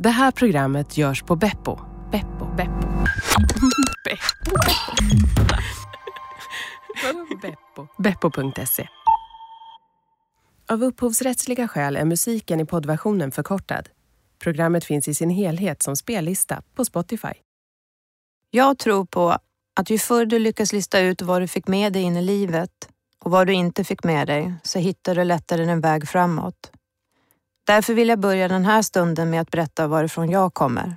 Det här programmet görs på Beppo. Beppo. Beppo. Beppo. Beppo? Beppo.se. Av upphovsrättsliga skäl är musiken i poddversionen förkortad. Programmet finns i sin helhet som spellista på Spotify. Jag tror på att ju förr du lyckas lista ut vad du fick med dig in i livet och vad du inte fick med dig så hittar du lättare en väg framåt. Därför vill jag börja den här stunden med att berätta varifrån jag kommer.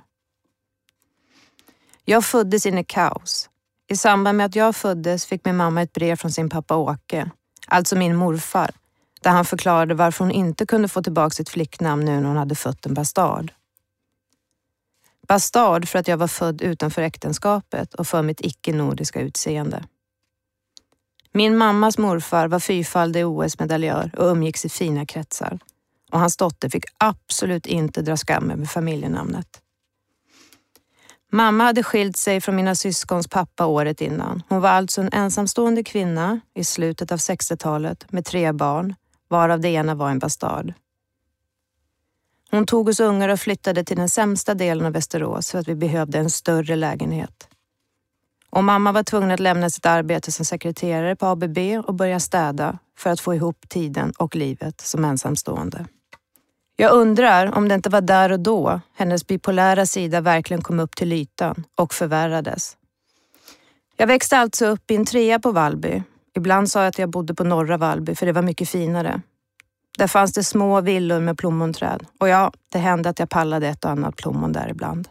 Jag föddes in i kaos. I samband med att jag föddes fick min mamma ett brev från sin pappa Åke, alltså min morfar, där han förklarade varför hon inte kunde få tillbaka sitt flicknamn nu när hon hade fött en bastard. Bastard för att jag var född utanför äktenskapet och för mitt icke-nordiska utseende. Min mammas morfar var fyrfaldig OS-medaljör och umgicks i fina kretsar och hans dotter fick absolut inte dra skam över familjenamnet. Mamma hade skilt sig från mina syskons pappa året innan. Hon var alltså en ensamstående kvinna i slutet av 60-talet med tre barn, varav det ena var en bastard. Hon tog oss ungar och flyttade till den sämsta delen av Västerås för att vi behövde en större lägenhet. Och mamma var tvungen att lämna sitt arbete som sekreterare på ABB och börja städa för att få ihop tiden och livet som ensamstående. Jag undrar om det inte var där och då hennes bipolära sida verkligen kom upp till ytan och förvärrades. Jag växte alltså upp i en trea på Vallby. Ibland sa jag att jag bodde på norra Vallby för det var mycket finare. Där fanns det små villor med plommonträd och ja, det hände att jag pallade ett och annat plommon där ibland.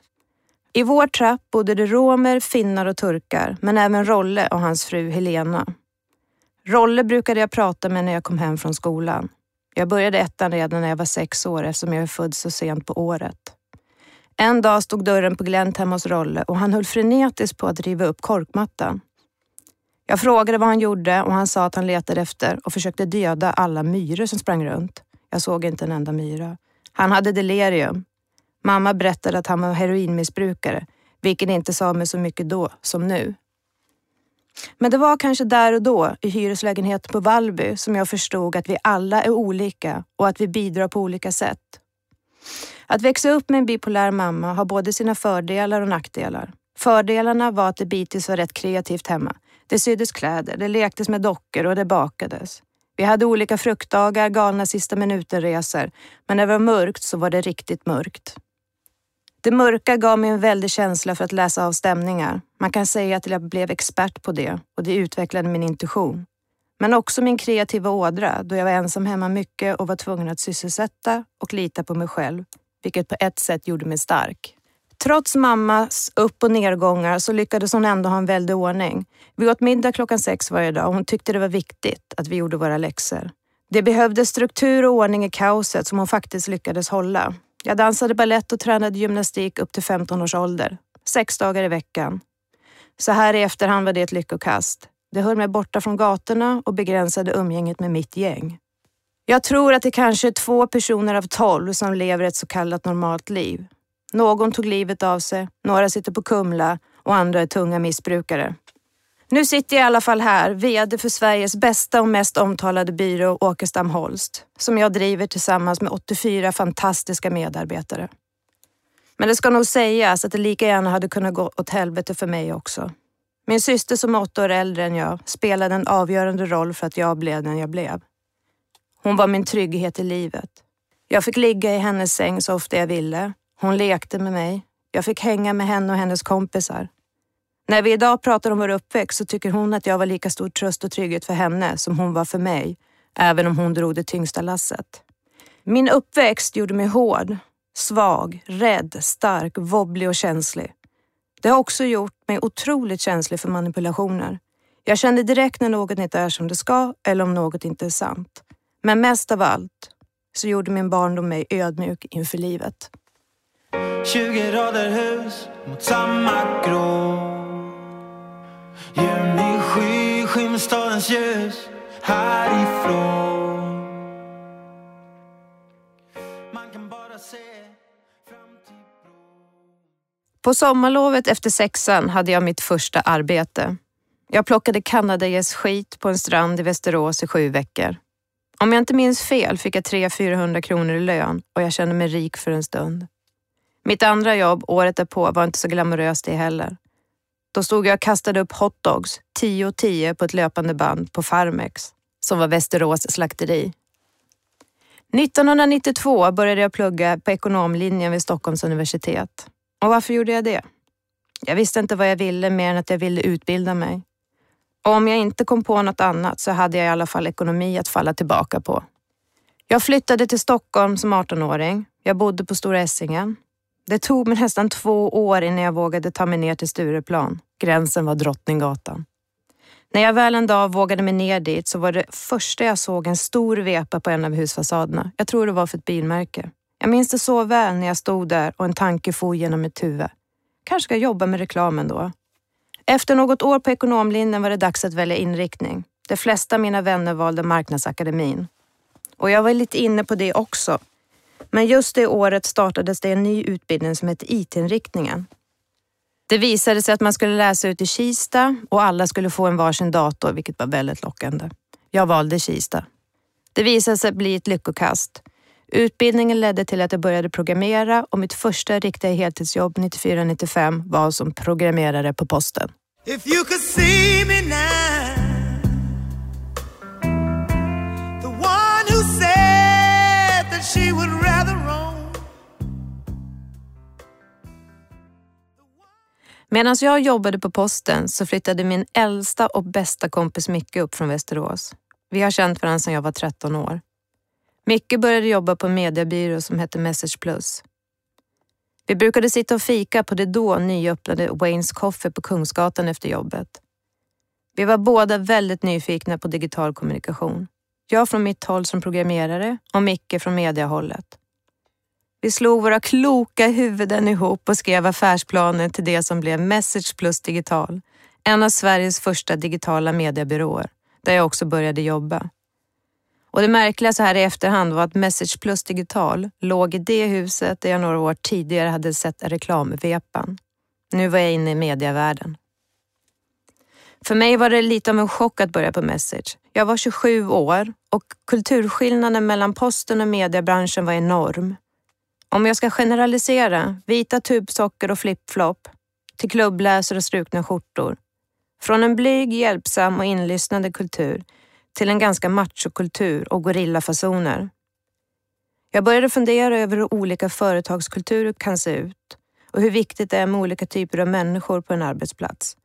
I vår trapp bodde det romer, finnar och turkar, men även Rolle och hans fru Helena. Rolle brukade jag prata med när jag kom hem från skolan. Jag började ettan redan när jag var sex år eftersom jag är född så sent på året. En dag stod dörren på glänt hemma hos Rolle och han höll frenetiskt på att riva upp korkmattan. Jag frågade vad han gjorde och han sa att han letade efter och försökte döda alla myror som sprang runt. Jag såg inte en enda myra. Han hade delirium. Mamma berättade att han var heroinmissbrukare, vilket inte sa mig så mycket då som nu. Men det var kanske där och då, i hyreslägenheten på Vallby, som jag förstod att vi alla är olika och att vi bidrar på olika sätt. Att växa upp med en bipolär mamma har både sina fördelar och nackdelar. Fördelarna var att det bitvis var rätt kreativt hemma. Det syddes kläder, det lektes med dockor och det bakades. Vi hade olika fruktdagar, galna sista minuten-resor, men när det var mörkt så var det riktigt mörkt. Det mörka gav mig en väldig känsla för att läsa av stämningar. Man kan säga att jag blev expert på det och det utvecklade min intuition. Men också min kreativa ådra då jag var ensam hemma mycket och var tvungen att sysselsätta och lita på mig själv, vilket på ett sätt gjorde mig stark. Trots mammas upp och nedgångar så lyckades hon ändå ha en väldig ordning. Vi åt middag klockan sex varje dag och hon tyckte det var viktigt att vi gjorde våra läxor. Det behövdes struktur och ordning i kaoset som hon faktiskt lyckades hålla. Jag dansade ballett och tränade gymnastik upp till 15 års ålder. Sex dagar i veckan. Så här i efterhand var det ett lyckokast. Det höll mig borta från gatorna och begränsade umgänget med mitt gäng. Jag tror att det kanske är två personer av tolv som lever ett så kallat normalt liv. Någon tog livet av sig, några sitter på Kumla och andra är tunga missbrukare. Nu sitter jag i alla fall här, VD för Sveriges bästa och mest omtalade byrå Åkestam Holst, som jag driver tillsammans med 84 fantastiska medarbetare. Men det ska nog sägas att det lika gärna hade kunnat gå åt helvete för mig också. Min syster som är åtta år äldre än jag spelade en avgörande roll för att jag blev den jag blev. Hon var min trygghet i livet. Jag fick ligga i hennes säng så ofta jag ville. Hon lekte med mig. Jag fick hänga med henne och hennes kompisar. När vi idag pratar om vår uppväxt så tycker hon att jag var lika stor tröst och trygghet för henne som hon var för mig, även om hon drog det tyngsta lasset. Min uppväxt gjorde mig hård, svag, rädd, stark, wobblig och känslig. Det har också gjort mig otroligt känslig för manipulationer. Jag kände direkt när något inte är som det ska eller om något inte är sant. Men mest av allt så gjorde min barndom mig ödmjuk inför livet. 20 rader hus mot samma grå Juni sky skymmer stadens ljus härifrån Man kan bara se På sommarlovet efter sexan hade jag mitt första arbete. Jag plockade kanadagäss skit på en strand i Västerås i sju veckor. Om jag inte minns fel fick jag 300-400 kronor i lön och jag kände mig rik för en stund. Mitt andra jobb året därpå var inte så glamoröst det heller. Då stod jag och kastade upp hotdogs, 10 och 10 på ett löpande band på Farmex, som var Västerås slakteri. 1992 började jag plugga på ekonomlinjen vid Stockholms universitet. Och varför gjorde jag det? Jag visste inte vad jag ville mer än att jag ville utbilda mig. Och om jag inte kom på något annat så hade jag i alla fall ekonomi att falla tillbaka på. Jag flyttade till Stockholm som 18-åring. Jag bodde på Stora Essingen. Det tog mig nästan två år innan jag vågade ta mig ner till Stureplan. Gränsen var Drottninggatan. När jag väl en dag vågade mig ner dit så var det första jag såg en stor vepa på en av husfasaderna. Jag tror det var för ett bilmärke. Jag minns det så väl när jag stod där och en tanke for genom mitt huvud. Kanske ska jag jobba med reklamen då. Efter något år på ekonomlinjen var det dags att välja inriktning. De flesta av mina vänner valde marknadsakademin. Och jag var lite inne på det också. Men just det året startades det en ny utbildning som hette IT-inriktningen. Det visade sig att man skulle läsa ut i Kista och alla skulle få en varsin dator, vilket var väldigt lockande. Jag valde Kista. Det visade sig bli ett lyckokast. Utbildningen ledde till att jag började programmera och mitt första riktiga heltidsjobb 94-95 var som programmerare på posten. If you could see me now Medan jag jobbade på posten så flyttade min äldsta och bästa kompis Micke upp från Västerås. Vi har känt varandra sedan jag var 13 år. Micke började jobba på en mediebyrå som hette Message Plus. Vi brukade sitta och fika på det då nyöppnade Waynes Coffee på Kungsgatan efter jobbet. Vi var båda väldigt nyfikna på digital kommunikation. Jag från mitt håll som programmerare och Micke från mediahållet. Vi slog våra kloka huvuden ihop och skrev affärsplaner till det som blev Message Plus Digital, en av Sveriges första digitala mediebyråer, där jag också började jobba. Och det märkliga så här i efterhand var att Message Plus Digital låg i det huset där jag några år tidigare hade sett reklamvepan. Nu var jag inne i medievärlden. För mig var det lite av en chock att börja på Message. Jag var 27 år och kulturskillnaden mellan posten och mediebranschen var enorm. Om jag ska generalisera, vita tubsocker och flipflop till klubbläsare och strukna skjortor. Från en blyg, hjälpsam och inlyssnande kultur till en ganska machokultur och gorillafasoner. Jag började fundera över hur olika företagskulturer kan se ut och hur viktigt det är med olika typer av människor på en arbetsplats.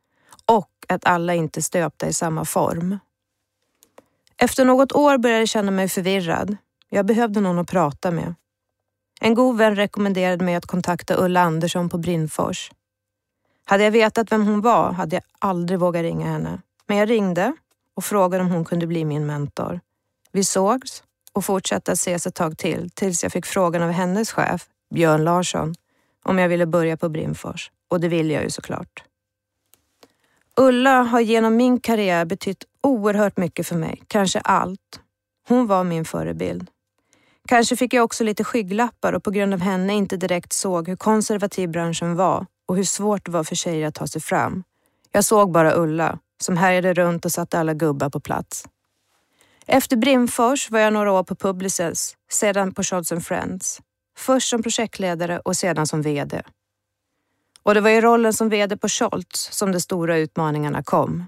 Och att alla inte är stöpta i samma form. Efter något år började jag känna mig förvirrad. Jag behövde någon att prata med. En god vän rekommenderade mig att kontakta Ulla Andersson på Brinnfors. Hade jag vetat vem hon var hade jag aldrig vågat ringa henne. Men jag ringde och frågade om hon kunde bli min mentor. Vi sågs och fortsatte att ses ett tag till tills jag fick frågan av hennes chef, Björn Larsson, om jag ville börja på Brimfors. Och det ville jag ju såklart. Ulla har genom min karriär betytt oerhört mycket för mig, kanske allt. Hon var min förebild. Kanske fick jag också lite skygglappar och på grund av henne inte direkt såg hur konservativ branschen var och hur svårt det var för tjejer att ta sig fram. Jag såg bara Ulla som härjade runt och satte alla gubbar på plats. Efter Brimfors var jag några år på Publicis, sedan på Scholz Friends. Först som projektledare och sedan som VD. Och det var i rollen som VD på Scholz som de stora utmaningarna kom.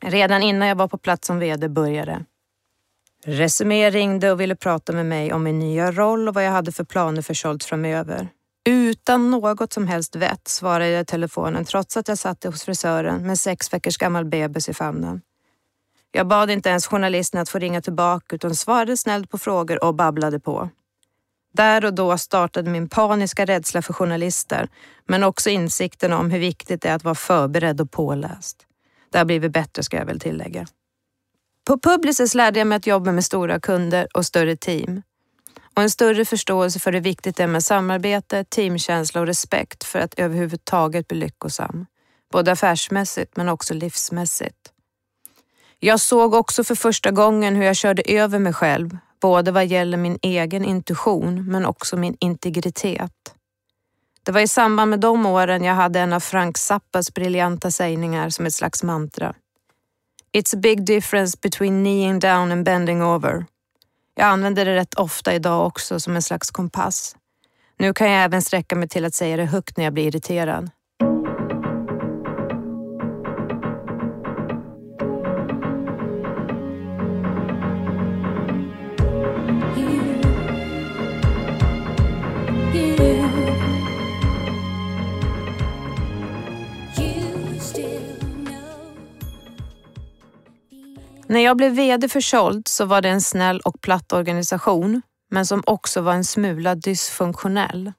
Redan innan jag var på plats som VD började. Resumé ringde och ville prata med mig om min nya roll och vad jag hade för planer för Scholz framöver. Utan något som helst vett svarade jag i telefonen trots att jag satt hos frisören med sex veckors gammal bebis i famnen. Jag bad inte ens journalisten att få ringa tillbaka utan svarade snällt på frågor och babblade på. Där och då startade min paniska rädsla för journalister, men också insikten om hur viktigt det är att vara förberedd och påläst. Det har blivit bättre ska jag väl tillägga. På Publicis lärde jag mig att jobba med stora kunder och större team och en större förståelse för hur viktigt det är med samarbete, teamkänsla och respekt för att överhuvudtaget bli lyckosam. Både affärsmässigt men också livsmässigt. Jag såg också för första gången hur jag körde över mig själv, både vad gäller min egen intuition men också min integritet. Det var i samband med de åren jag hade en av Frank Zappas briljanta sägningar som ett slags mantra. It's a big difference between kneeing down and bending over. Jag använder det rätt ofta idag också som en slags kompass. Nu kan jag även sträcka mig till att säga det högt när jag blir irriterad. När jag blev VD för Scholt så var det en snäll och platt organisation, men som också var en smula dysfunktionell.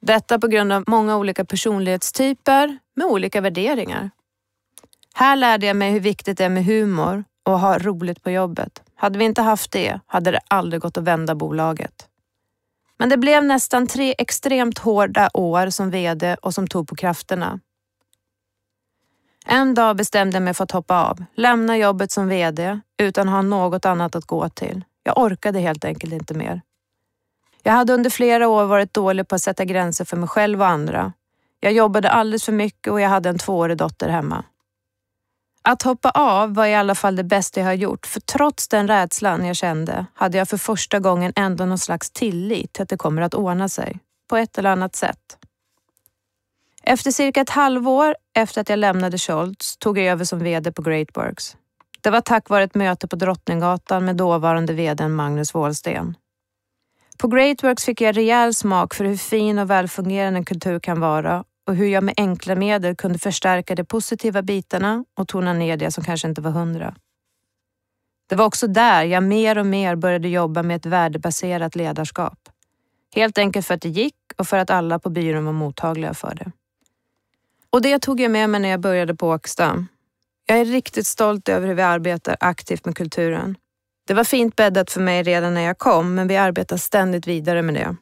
Detta på grund av många olika personlighetstyper med olika värderingar. Här lärde jag mig hur viktigt det är med humor och ha roligt på jobbet. Hade vi inte haft det hade det aldrig gått att vända bolaget. Men det blev nästan tre extremt hårda år som VD och som tog på krafterna. En dag bestämde jag mig för att hoppa av, lämna jobbet som VD utan att ha något annat att gå till. Jag orkade helt enkelt inte mer. Jag hade under flera år varit dålig på att sätta gränser för mig själv och andra. Jag jobbade alldeles för mycket och jag hade en tvåårig dotter hemma. Att hoppa av var i alla fall det bästa jag har gjort, för trots den rädslan jag kände hade jag för första gången ändå någon slags tillit till att det kommer att ordna sig, på ett eller annat sätt. Efter cirka ett halvår efter att jag lämnade Scholz tog jag över som VD på Great Works. Det var tack vare ett möte på Drottninggatan med dåvarande VD Magnus Wåhlsten. På Great Works fick jag rejäl smak för hur fin och välfungerande en kultur kan vara och hur jag med enkla medel kunde förstärka de positiva bitarna och tona ner det som kanske inte var hundra. Det var också där jag mer och mer började jobba med ett värdebaserat ledarskap. Helt enkelt för att det gick och för att alla på byrån var mottagliga för det. Och det tog jag med mig när jag började på Åksta. Jag är riktigt stolt över hur vi arbetar aktivt med kulturen. Det var fint bäddat för mig redan när jag kom, men vi arbetar ständigt vidare med det.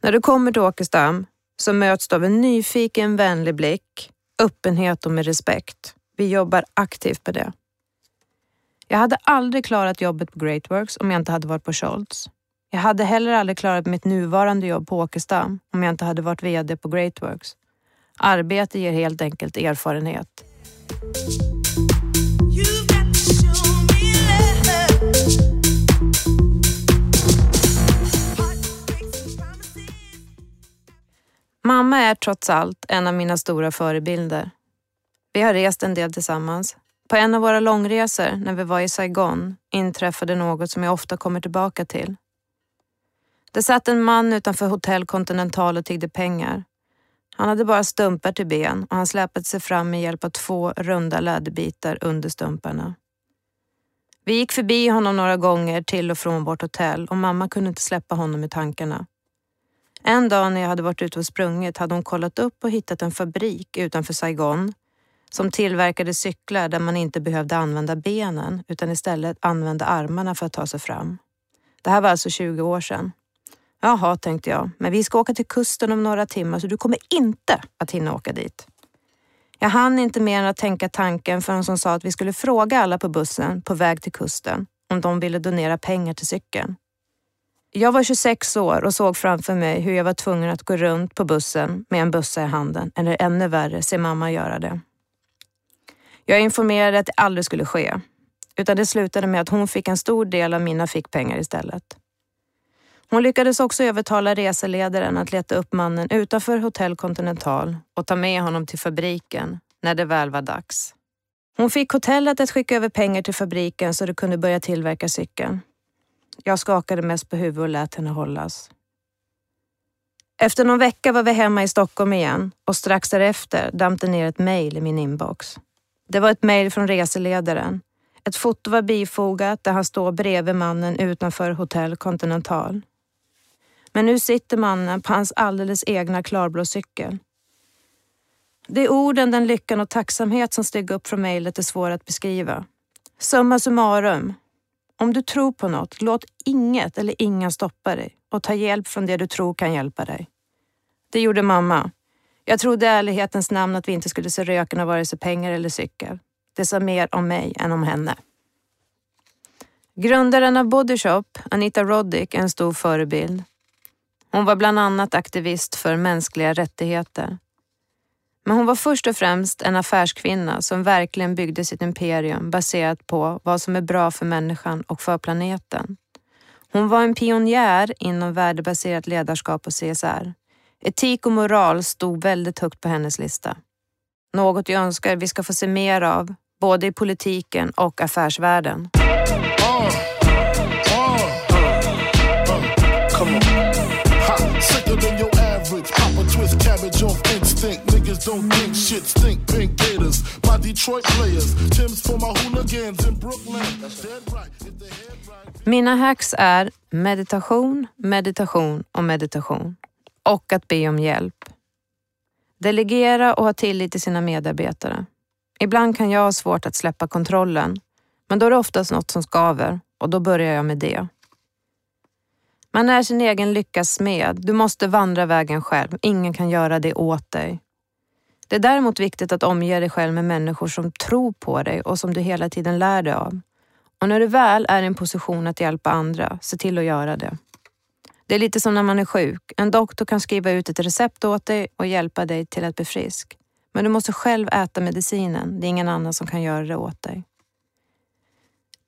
När du kommer till Åkestam så möts du av en nyfiken, vänlig blick, öppenhet och med respekt. Vi jobbar aktivt med det. Jag hade aldrig klarat jobbet på Greatworks om jag inte hade varit på Scholz. Jag hade heller aldrig klarat mitt nuvarande jobb på Åkestam om jag inte hade varit VD på Greatworks. Arbete ger helt enkelt erfarenhet. Mamma är trots allt en av mina stora förebilder. Vi har rest en del tillsammans. På en av våra långresor, när vi var i Saigon, inträffade något som jag ofta kommer tillbaka till. Det satt en man utanför Hotell Continental och tiggde pengar. Han hade bara stumpar till ben och han släpade sig fram med hjälp av två runda läderbitar under stumparna. Vi gick förbi honom några gånger till och från vårt hotell och mamma kunde inte släppa honom i tankarna. En dag när jag hade varit ute och sprungit hade hon kollat upp och hittat en fabrik utanför Saigon som tillverkade cyklar där man inte behövde använda benen utan istället använde armarna för att ta sig fram. Det här var alltså 20 år sedan. Jaha, tänkte jag, men vi ska åka till kusten om några timmar så du kommer inte att hinna åka dit. Jag hann inte mer än att tänka tanken förrän hon sa att vi skulle fråga alla på bussen på väg till kusten om de ville donera pengar till cykeln. Jag var 26 år och såg framför mig hur jag var tvungen att gå runt på bussen med en bössa i handen, eller ännu värre, se mamma göra det. Jag informerade att det aldrig skulle ske, utan det slutade med att hon fick en stor del av mina fickpengar istället. Hon lyckades också övertala reseledaren att leta upp mannen utanför Hotel Continental och ta med honom till fabriken när det väl var dags. Hon fick hotellet att skicka över pengar till fabriken så de kunde börja tillverka cykeln. Jag skakade mest på huvudet och lät henne hållas. Efter någon vecka var vi hemma i Stockholm igen och strax därefter damp det ner ett mejl i min inbox. Det var ett mejl från reseledaren. Ett foto var bifogat där han står bredvid mannen utanför Hotel Continental. Men nu sitter mannen på hans alldeles egna klarblå cykel. Det är orden, den lyckan och tacksamhet som steg upp från mejlet är svåra att beskriva. Summa summarum. Om du tror på något, låt inget eller ingen stoppa dig och ta hjälp från det du tror kan hjälpa dig. Det gjorde mamma. Jag trodde i ärlighetens namn att vi inte skulle se röken av vare sig pengar eller cykel. Det sa mer om mig än om henne. Grundaren av Bodyshop, Anita Roddick, är en stor förebild. Hon var bland annat aktivist för mänskliga rättigheter. Men hon var först och främst en affärskvinna som verkligen byggde sitt imperium baserat på vad som är bra för människan och för planeten. Hon var en pionjär inom värdebaserat ledarskap och CSR. Etik och moral stod väldigt högt på hennes lista. Något jag önskar vi ska få se mer av, både i politiken och affärsvärlden. Mina hacks är meditation, meditation och meditation. Och att be om hjälp. Delegera och ha tillit till sina medarbetare. Ibland kan jag ha svårt att släppa kontrollen, men då är det oftast något som skaver och då börjar jag med det. Man är sin egen lyckas smed. Du måste vandra vägen själv. Ingen kan göra det åt dig. Det är däremot viktigt att omge dig själv med människor som tror på dig och som du hela tiden lär dig av. Och när du väl är i en position att hjälpa andra, se till att göra det. Det är lite som när man är sjuk. En doktor kan skriva ut ett recept åt dig och hjälpa dig till att bli frisk. Men du måste själv äta medicinen. Det är ingen annan som kan göra det åt dig.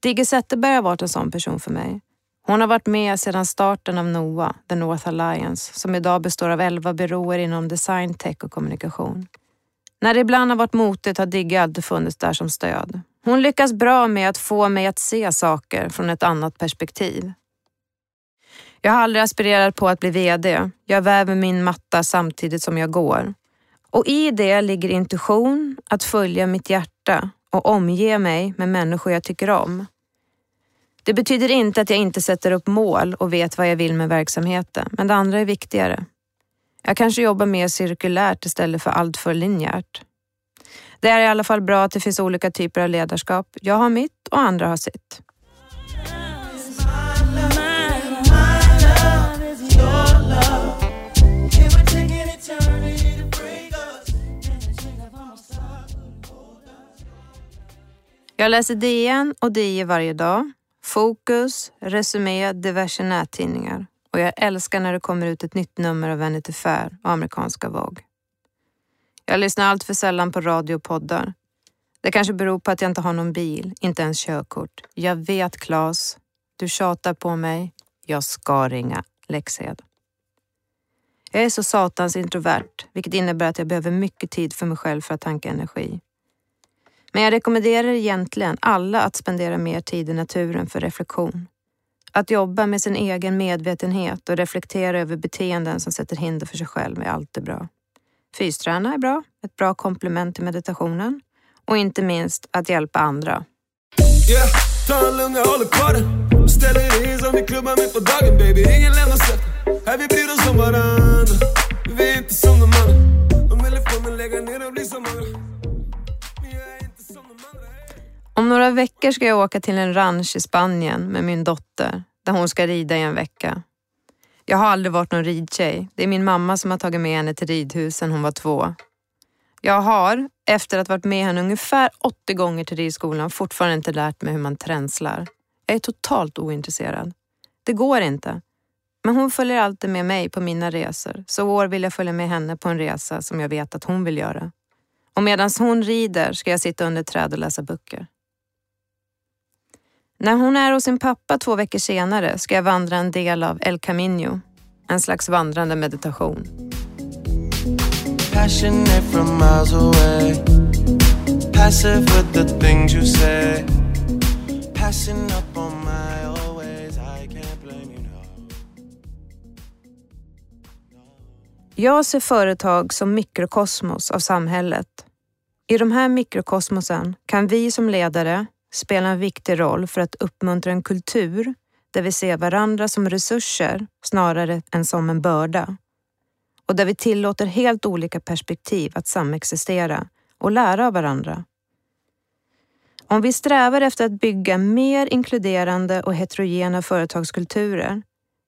Digge Zetterberg har varit en sån person för mig. Hon har varit med sedan starten av NOA, The North Alliance, som idag består av elva byråer inom design, tech och kommunikation. När det ibland har varit motigt har Digge alltid funnits där som stöd. Hon lyckas bra med att få mig att se saker från ett annat perspektiv. Jag har aldrig aspirerat på att bli VD. Jag väver min matta samtidigt som jag går. Och i det ligger intuition, att följa mitt hjärta och omge mig med människor jag tycker om. Det betyder inte att jag inte sätter upp mål och vet vad jag vill med verksamheten, men det andra är viktigare. Jag kanske jobbar mer cirkulärt istället för alltför linjärt. Det är i alla fall bra att det finns olika typer av ledarskap. Jag har mitt och andra har sitt. Jag läser DN och DI varje dag. Fokus, Resumé, diverse nättidningar. Och jag älskar när det kommer ut ett nytt nummer av Vanity Fair och amerikanska Vogue. Jag lyssnar allt för sällan på radio och poddar. Det kanske beror på att jag inte har någon bil, inte ens körkort. Jag vet Claes, du tjatar på mig. Jag ska ringa Lexhed. Jag är så satans introvert, vilket innebär att jag behöver mycket tid för mig själv för att tanka energi. Men jag rekommenderar egentligen alla att spendera mer tid i naturen för reflektion. Att jobba med sin egen medvetenhet och reflektera över beteenden som sätter hinder för sig själv är alltid bra. Fysträna är bra, ett bra komplement till meditationen. Och inte minst att hjälpa andra. Yeah, ta en lunga, håller kvar den. Ställer in som vi klubbar mitt på dagen baby. Ingen lämnar sätet. Här vi bryr oss om varann. Några veckor ska jag åka till en ranch i Spanien med min dotter där hon ska rida i en vecka. Jag har aldrig varit någon ridtjej. Det är min mamma som har tagit med henne till ridhusen, hon var två. Jag har, efter att ha varit med henne ungefär 80 gånger till ridskolan, fortfarande inte lärt mig hur man tränslar. Jag är totalt ointresserad. Det går inte. Men hon följer alltid med mig på mina resor, så år vill jag följa med henne på en resa som jag vet att hon vill göra. Och medan hon rider ska jag sitta under träd och läsa böcker. När hon är hos sin pappa två veckor senare ska jag vandra en del av El Camino, en slags vandrande meditation. Jag ser företag som mikrokosmos av samhället. I de här mikrokosmosen kan vi som ledare spelar en viktig roll för att uppmuntra en kultur där vi ser varandra som resurser snarare än som en börda. Och där vi tillåter helt olika perspektiv att samexistera och lära av varandra. Om vi strävar efter att bygga mer inkluderande och heterogena företagskulturer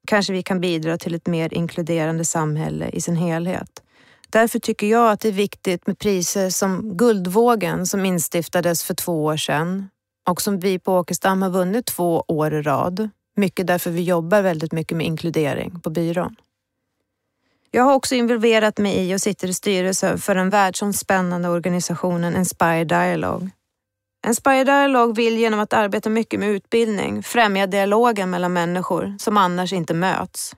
kanske vi kan bidra till ett mer inkluderande samhälle i sin helhet. Därför tycker jag att det är viktigt med priser som Guldvågen som instiftades för två år sedan och som vi på Åkerstam har vunnit två år i rad. Mycket därför vi jobbar väldigt mycket med inkludering på byrån. Jag har också involverat mig i och sitter i styrelsen för den världsomspännande organisationen Inspire Dialogue. Inspire Dialogue vill genom att arbeta mycket med utbildning främja dialogen mellan människor som annars inte möts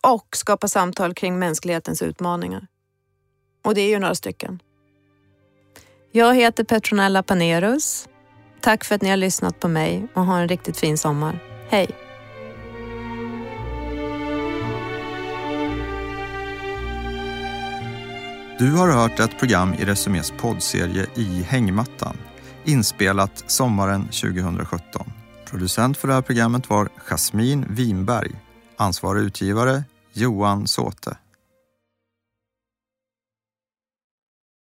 och skapa samtal kring mänsklighetens utmaningar. Och det är ju några stycken. Jag heter Petronella Panerus. Tack för att ni har lyssnat på mig och ha en riktigt fin sommar. Hej! Du har hört ett program i Resumés poddserie I hängmattan, inspelat sommaren 2017. Producent för det här programmet var Jasmin Winberg. Ansvarig utgivare Johan Såte.